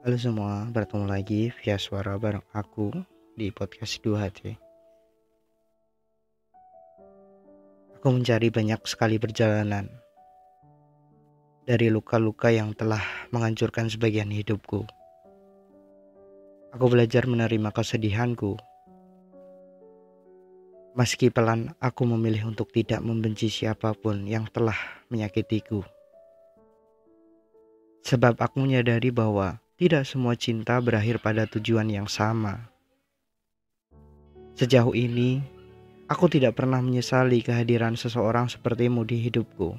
Halo semua, bertemu lagi via suara bareng aku di podcast 2HT. Aku mencari banyak sekali perjalanan dari luka-luka yang telah menghancurkan sebagian hidupku. Aku belajar menerima kesedihanku. Meski pelan, aku memilih untuk tidak membenci siapa pun yang telah menyakitiku. Sebab aku menyadari bahwa tidak semua cinta berakhir pada tujuan yang sama. Sejauh ini, aku tidak pernah menyesali kehadiran seseorang sepertimu di hidupku.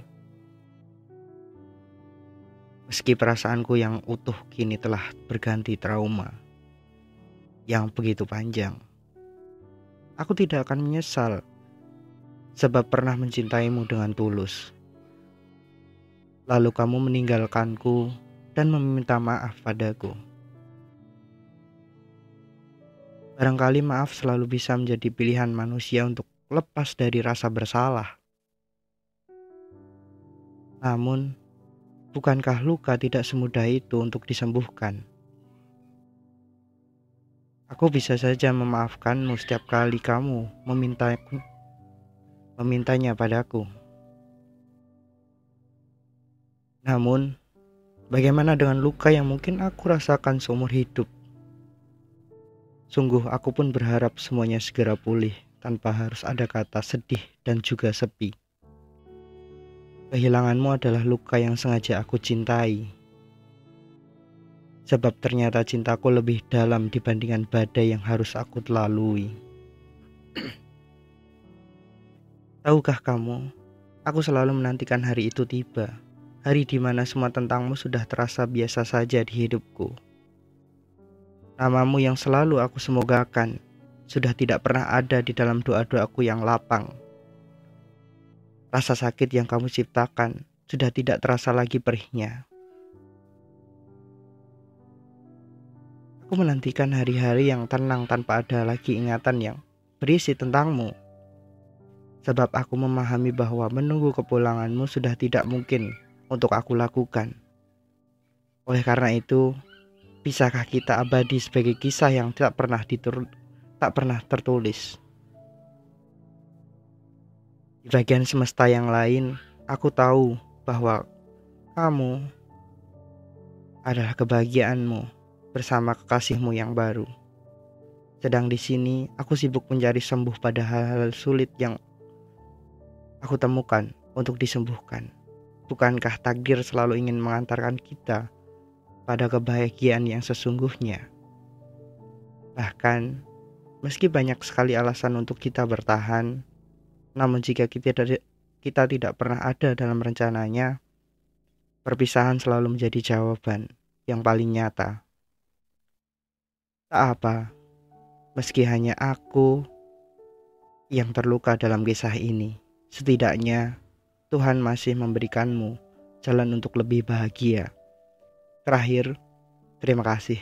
Meski perasaanku yang utuh kini telah berganti trauma yang begitu panjang, aku tidak akan menyesal sebab pernah mencintaimu dengan tulus. Lalu kamu meninggalkanku dan meminta maaf padaku. Barangkali maaf selalu bisa menjadi pilihan manusia untuk lepas dari rasa bersalah. Namun, bukankah luka tidak semudah itu untuk disembuhkan? Aku bisa saja memaafkanmu setiap kali kamu memintaku, memintanya padaku. Namun, bagaimana dengan luka yang mungkin aku rasakan seumur hidup? Sungguh aku pun berharap semuanya segera pulih tanpa harus ada kata sedih dan juga sepi. Kehilanganmu adalah luka yang sengaja aku cintai. Sebab ternyata cintaku lebih dalam dibandingkan badai yang harus aku lalui. Tahukah kamu, aku selalu menantikan hari itu tiba hari di mana semua tentangmu sudah terasa biasa saja di hidupku. Namamu yang selalu aku semogakan sudah tidak pernah ada di dalam doa-doaku yang lapang. Rasa sakit yang kamu ciptakan sudah tidak terasa lagi perihnya. Aku menantikan hari-hari yang tenang tanpa ada lagi ingatan yang berisi tentangmu. Sebab aku memahami bahwa menunggu kepulanganmu sudah tidak mungkin untuk aku lakukan. Oleh karena itu, bisakah kita abadi sebagai kisah yang tidak pernah ditur tak pernah tertulis? Di bagian semesta yang lain, aku tahu bahwa kamu adalah kebahagiaanmu bersama kekasihmu yang baru. Sedang di sini, aku sibuk mencari sembuh pada hal-hal sulit yang aku temukan untuk disembuhkan. Bukankah takdir selalu ingin mengantarkan kita pada kebahagiaan yang sesungguhnya? Bahkan, meski banyak sekali alasan untuk kita bertahan, namun jika kita tidak, pernah ada dalam rencananya, perpisahan selalu menjadi jawaban yang paling nyata. Tak apa, meski hanya aku yang terluka dalam kisah ini, setidaknya Tuhan masih memberikanmu jalan untuk lebih bahagia. Terakhir, terima kasih.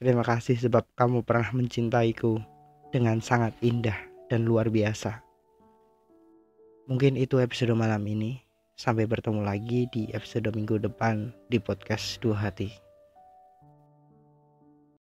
Terima kasih sebab kamu pernah mencintaiku dengan sangat indah dan luar biasa. Mungkin itu episode malam ini. Sampai bertemu lagi di episode minggu depan di podcast Dua Hati.